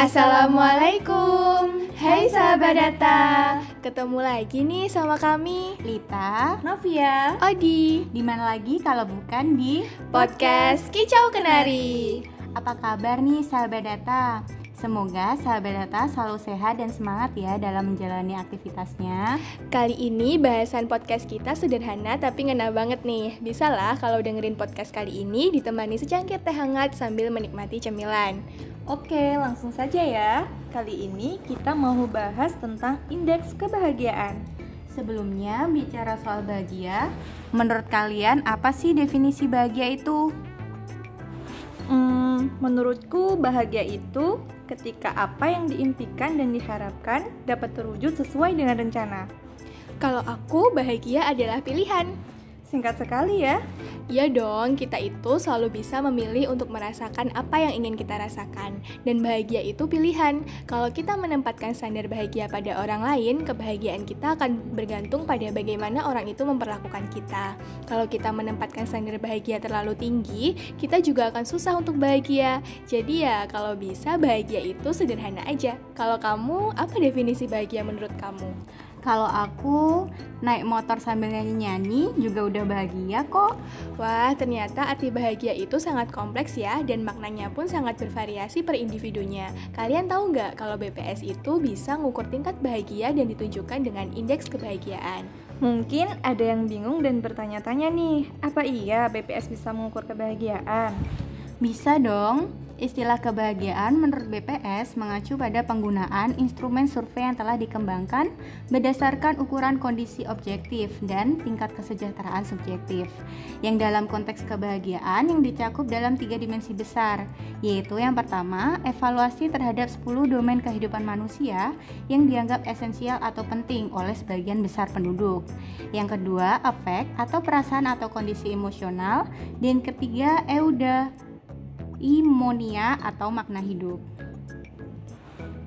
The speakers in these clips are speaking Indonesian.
Assalamualaikum. Hai sahabat data. Ketemu lagi nih sama kami. Lita, Novia, Odi. Di mana lagi kalau bukan di Podcast Kicau Kenari. Apa kabar nih sahabat data? Semoga sahabat data selalu sehat dan semangat ya dalam menjalani aktivitasnya. Kali ini bahasan podcast kita sederhana tapi ngena banget nih Bisa lah kalau dengerin podcast kali ini ditemani secangkir teh hangat sambil menikmati cemilan Oke, langsung saja ya. Kali ini kita mau bahas tentang indeks kebahagiaan. Sebelumnya bicara soal bahagia, menurut kalian apa sih definisi bahagia itu? Hmm, menurutku bahagia itu ketika apa yang diimpikan dan diharapkan dapat terwujud sesuai dengan rencana. Kalau aku bahagia adalah pilihan Singkat sekali ya. Iya dong, kita itu selalu bisa memilih untuk merasakan apa yang ingin kita rasakan. Dan bahagia itu pilihan. Kalau kita menempatkan standar bahagia pada orang lain, kebahagiaan kita akan bergantung pada bagaimana orang itu memperlakukan kita. Kalau kita menempatkan standar bahagia terlalu tinggi, kita juga akan susah untuk bahagia. Jadi ya, kalau bisa bahagia itu sederhana aja. Kalau kamu, apa definisi bahagia menurut kamu? Kalau aku naik motor sambil nyanyi-nyanyi juga udah bahagia kok. Wah, ternyata arti bahagia itu sangat kompleks ya dan maknanya pun sangat bervariasi per individunya. Kalian tahu nggak kalau BPS itu bisa ngukur tingkat bahagia dan ditunjukkan dengan indeks kebahagiaan? Mungkin ada yang bingung dan bertanya-tanya nih, apa iya BPS bisa mengukur kebahagiaan? Bisa dong. Istilah kebahagiaan menurut BPS mengacu pada penggunaan instrumen survei yang telah dikembangkan berdasarkan ukuran kondisi objektif dan tingkat kesejahteraan subjektif. Yang dalam konteks kebahagiaan yang dicakup dalam tiga dimensi besar, yaitu yang pertama, evaluasi terhadap 10 domain kehidupan manusia yang dianggap esensial atau penting oleh sebagian besar penduduk. Yang kedua, efek atau perasaan atau kondisi emosional. Dan ketiga, euda imonia atau makna hidup.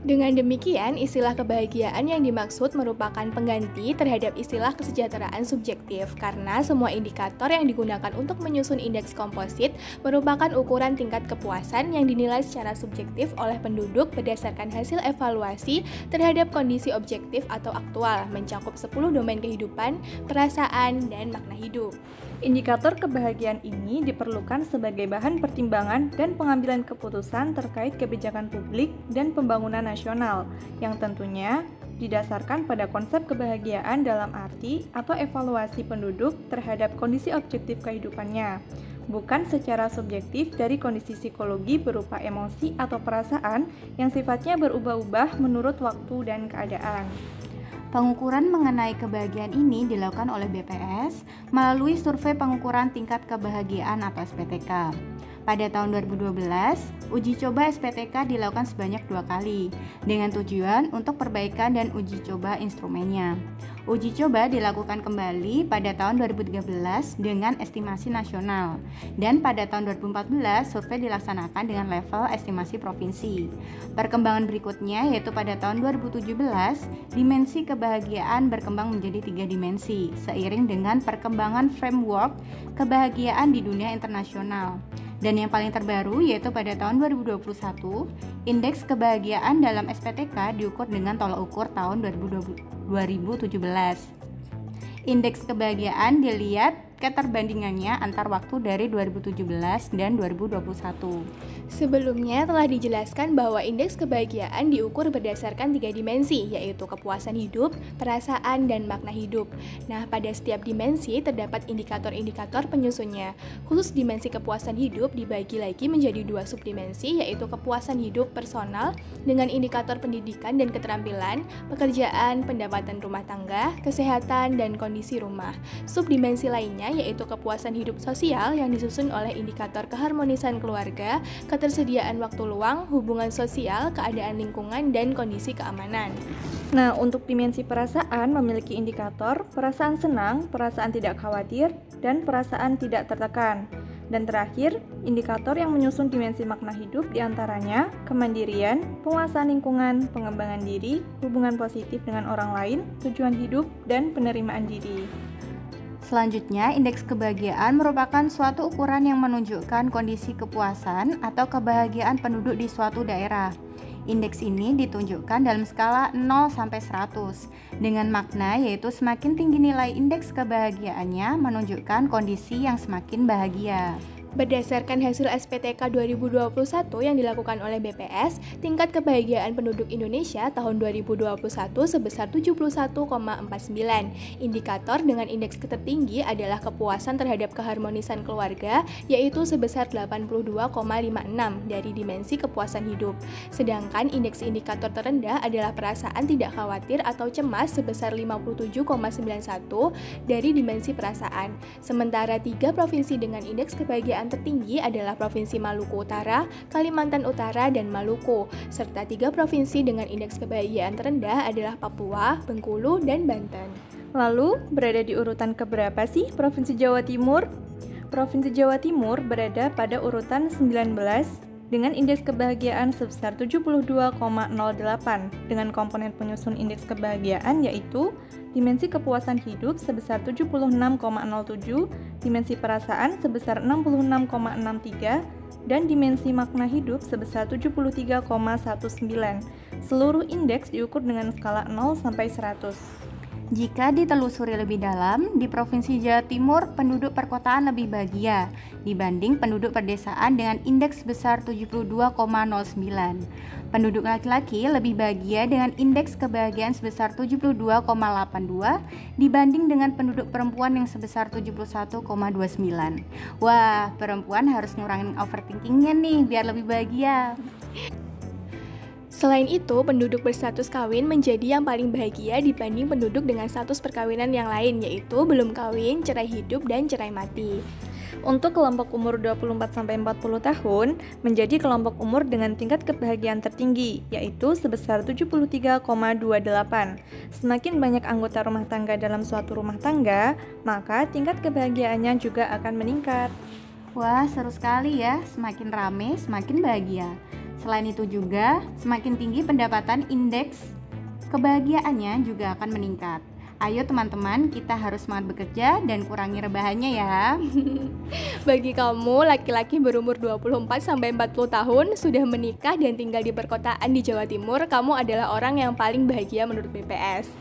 Dengan demikian, istilah kebahagiaan yang dimaksud merupakan pengganti terhadap istilah kesejahteraan subjektif karena semua indikator yang digunakan untuk menyusun indeks komposit merupakan ukuran tingkat kepuasan yang dinilai secara subjektif oleh penduduk berdasarkan hasil evaluasi terhadap kondisi objektif atau aktual mencakup 10 domain kehidupan, perasaan, dan makna hidup. Indikator kebahagiaan ini diperlukan sebagai bahan pertimbangan dan pengambilan keputusan terkait kebijakan publik dan pembangunan nasional, yang tentunya didasarkan pada konsep kebahagiaan dalam arti atau evaluasi penduduk terhadap kondisi objektif kehidupannya, bukan secara subjektif dari kondisi psikologi berupa emosi atau perasaan yang sifatnya berubah-ubah menurut waktu dan keadaan. Pengukuran mengenai kebahagiaan ini dilakukan oleh BPS melalui survei pengukuran tingkat kebahagiaan atau SPTK. Pada tahun 2012, uji coba SPTK dilakukan sebanyak dua kali dengan tujuan untuk perbaikan dan uji coba instrumennya. Uji coba dilakukan kembali pada tahun 2013 dengan estimasi nasional dan pada tahun 2014 survei dilaksanakan dengan level estimasi provinsi. Perkembangan berikutnya yaitu pada tahun 2017 dimensi kebahagiaan berkembang menjadi tiga dimensi seiring dengan perkembangan framework kebahagiaan di dunia internasional. Dan yang paling terbaru yaitu pada tahun 2021, indeks kebahagiaan dalam SPTK diukur dengan tolak ukur tahun 2017. Indeks kebahagiaan dilihat keterbandingannya antar waktu dari 2017 dan 2021. Sebelumnya telah dijelaskan bahwa indeks kebahagiaan diukur berdasarkan tiga dimensi, yaitu kepuasan hidup, perasaan, dan makna hidup. Nah, pada setiap dimensi terdapat indikator-indikator penyusunnya. Khusus dimensi kepuasan hidup dibagi lagi menjadi dua subdimensi, yaitu kepuasan hidup personal dengan indikator pendidikan dan keterampilan, pekerjaan, pendapatan rumah tangga, kesehatan, dan kondisi rumah. Subdimensi lainnya yaitu kepuasan hidup sosial yang disusun oleh indikator keharmonisan keluarga, ketersediaan waktu luang, hubungan sosial, keadaan lingkungan, dan kondisi keamanan. Nah, untuk dimensi perasaan memiliki indikator perasaan senang, perasaan tidak khawatir, dan perasaan tidak tertekan. Dan terakhir, indikator yang menyusun dimensi makna hidup di antaranya kemandirian, penguasaan lingkungan, pengembangan diri, hubungan positif dengan orang lain, tujuan hidup, dan penerimaan diri. Selanjutnya, indeks kebahagiaan merupakan suatu ukuran yang menunjukkan kondisi kepuasan atau kebahagiaan penduduk di suatu daerah. Indeks ini ditunjukkan dalam skala 0 sampai 100 dengan makna yaitu semakin tinggi nilai indeks kebahagiaannya menunjukkan kondisi yang semakin bahagia. Berdasarkan hasil SPTK 2021 yang dilakukan oleh BPS, tingkat kebahagiaan penduduk Indonesia tahun 2021 sebesar 71,49. Indikator dengan indeks tertinggi adalah kepuasan terhadap keharmonisan keluarga, yaitu sebesar 82,56 dari dimensi kepuasan hidup. Sedangkan indeks indikator terendah adalah perasaan tidak khawatir atau cemas sebesar 57,91 dari dimensi perasaan. Sementara tiga provinsi dengan indeks kebahagiaan tertinggi adalah Provinsi Maluku Utara, Kalimantan Utara, dan Maluku, serta tiga provinsi dengan indeks kebahagiaan terendah adalah Papua, Bengkulu, dan Banten. Lalu, berada di urutan keberapa sih Provinsi Jawa Timur? Provinsi Jawa Timur berada pada urutan 19 dengan indeks kebahagiaan sebesar 72,08 dengan komponen penyusun indeks kebahagiaan yaitu dimensi kepuasan hidup sebesar 76,07, dimensi perasaan sebesar 66,63, dan dimensi makna hidup sebesar 73,19. Seluruh indeks diukur dengan skala 0 sampai 100. Jika ditelusuri lebih dalam, di Provinsi Jawa Timur penduduk perkotaan lebih bahagia dibanding penduduk perdesaan dengan indeks sebesar 72,09. Penduduk laki-laki lebih bahagia dengan indeks kebahagiaan sebesar 72,82 dibanding dengan penduduk perempuan yang sebesar 71,29. Wah, perempuan harus ngurangin overthinkingnya nih biar lebih bahagia. Selain itu, penduduk berstatus kawin menjadi yang paling bahagia dibanding penduduk dengan status perkawinan yang lain, yaitu belum kawin, cerai hidup, dan cerai mati. Untuk kelompok umur 24-40 tahun, menjadi kelompok umur dengan tingkat kebahagiaan tertinggi, yaitu sebesar 73,28. Semakin banyak anggota rumah tangga dalam suatu rumah tangga, maka tingkat kebahagiaannya juga akan meningkat. Wah, seru sekali ya. Semakin rame, semakin bahagia. Selain itu juga, semakin tinggi pendapatan indeks kebahagiaannya juga akan meningkat. Ayo teman-teman, kita harus semangat bekerja dan kurangi rebahannya ya. Bagi kamu laki-laki berumur 24 sampai 40 tahun sudah menikah dan tinggal di perkotaan di Jawa Timur, kamu adalah orang yang paling bahagia menurut BPS.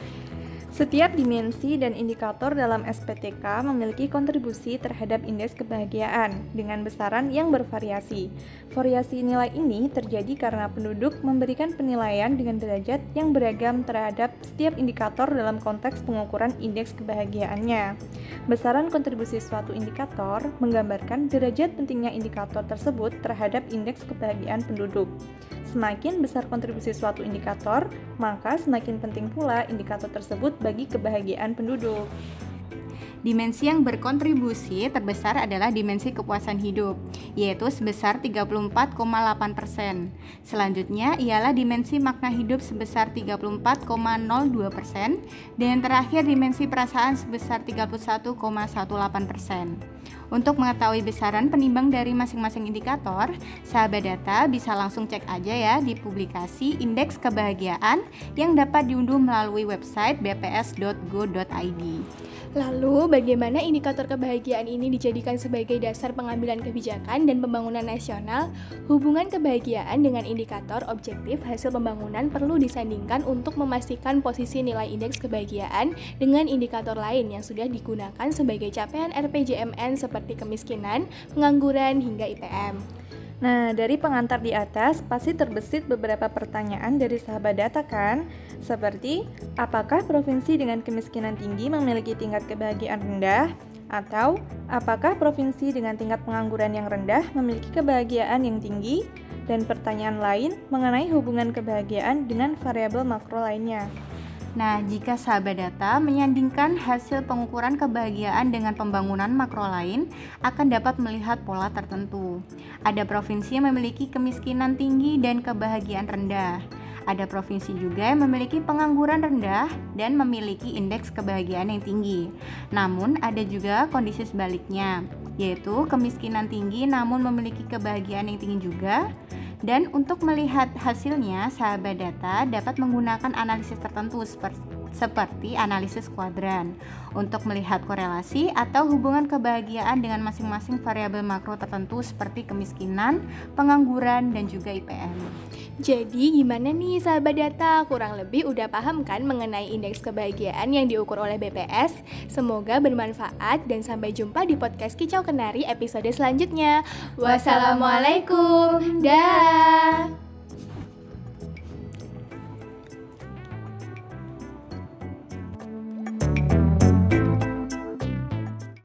Setiap dimensi dan indikator dalam SPTK memiliki kontribusi terhadap indeks kebahagiaan dengan besaran yang bervariasi. Variasi nilai ini terjadi karena penduduk memberikan penilaian dengan derajat yang beragam terhadap setiap indikator dalam konteks pengukuran indeks kebahagiaannya. Besaran kontribusi suatu indikator menggambarkan derajat pentingnya indikator tersebut terhadap indeks kebahagiaan penduduk. Semakin besar kontribusi suatu indikator, maka semakin penting pula indikator tersebut bagi kebahagiaan penduduk. Dimensi yang berkontribusi terbesar adalah dimensi kepuasan hidup, yaitu sebesar 34,8%. Selanjutnya ialah dimensi makna hidup sebesar 34,02%, dan terakhir dimensi perasaan sebesar 31,18%. Untuk mengetahui besaran penimbang dari masing-masing indikator, sahabat data bisa langsung cek aja ya di publikasi Indeks Kebahagiaan yang dapat diunduh melalui website bps.go.id. Lalu, bagaimana indikator kebahagiaan ini dijadikan sebagai dasar pengambilan kebijakan dan pembangunan nasional? Hubungan kebahagiaan dengan indikator objektif hasil pembangunan perlu disandingkan untuk memastikan posisi nilai indeks kebahagiaan dengan indikator lain yang sudah digunakan sebagai capaian RPJMN seperti kemiskinan, pengangguran, hingga IPM. Nah, dari pengantar di atas pasti terbesit beberapa pertanyaan dari sahabat data kan? Seperti, apakah provinsi dengan kemiskinan tinggi memiliki tingkat kebahagiaan rendah? Atau, apakah provinsi dengan tingkat pengangguran yang rendah memiliki kebahagiaan yang tinggi? Dan pertanyaan lain mengenai hubungan kebahagiaan dengan variabel makro lainnya. Nah, jika sahabat data menyandingkan hasil pengukuran kebahagiaan dengan pembangunan makro lain, akan dapat melihat pola tertentu. Ada provinsi yang memiliki kemiskinan tinggi dan kebahagiaan rendah. Ada provinsi juga yang memiliki pengangguran rendah dan memiliki indeks kebahagiaan yang tinggi. Namun, ada juga kondisi sebaliknya, yaitu kemiskinan tinggi namun memiliki kebahagiaan yang tinggi juga. Dan untuk melihat hasilnya, sahabat data dapat menggunakan analisis tertentu seperti analisis kuadran untuk melihat korelasi atau hubungan kebahagiaan dengan masing-masing variabel makro tertentu seperti kemiskinan, pengangguran, dan juga IPM. Jadi gimana nih sahabat data? Kurang lebih udah paham kan mengenai indeks kebahagiaan yang diukur oleh BPS? Semoga bermanfaat dan sampai jumpa di podcast Kicau Kenari episode selanjutnya. Wassalamualaikum. Dah.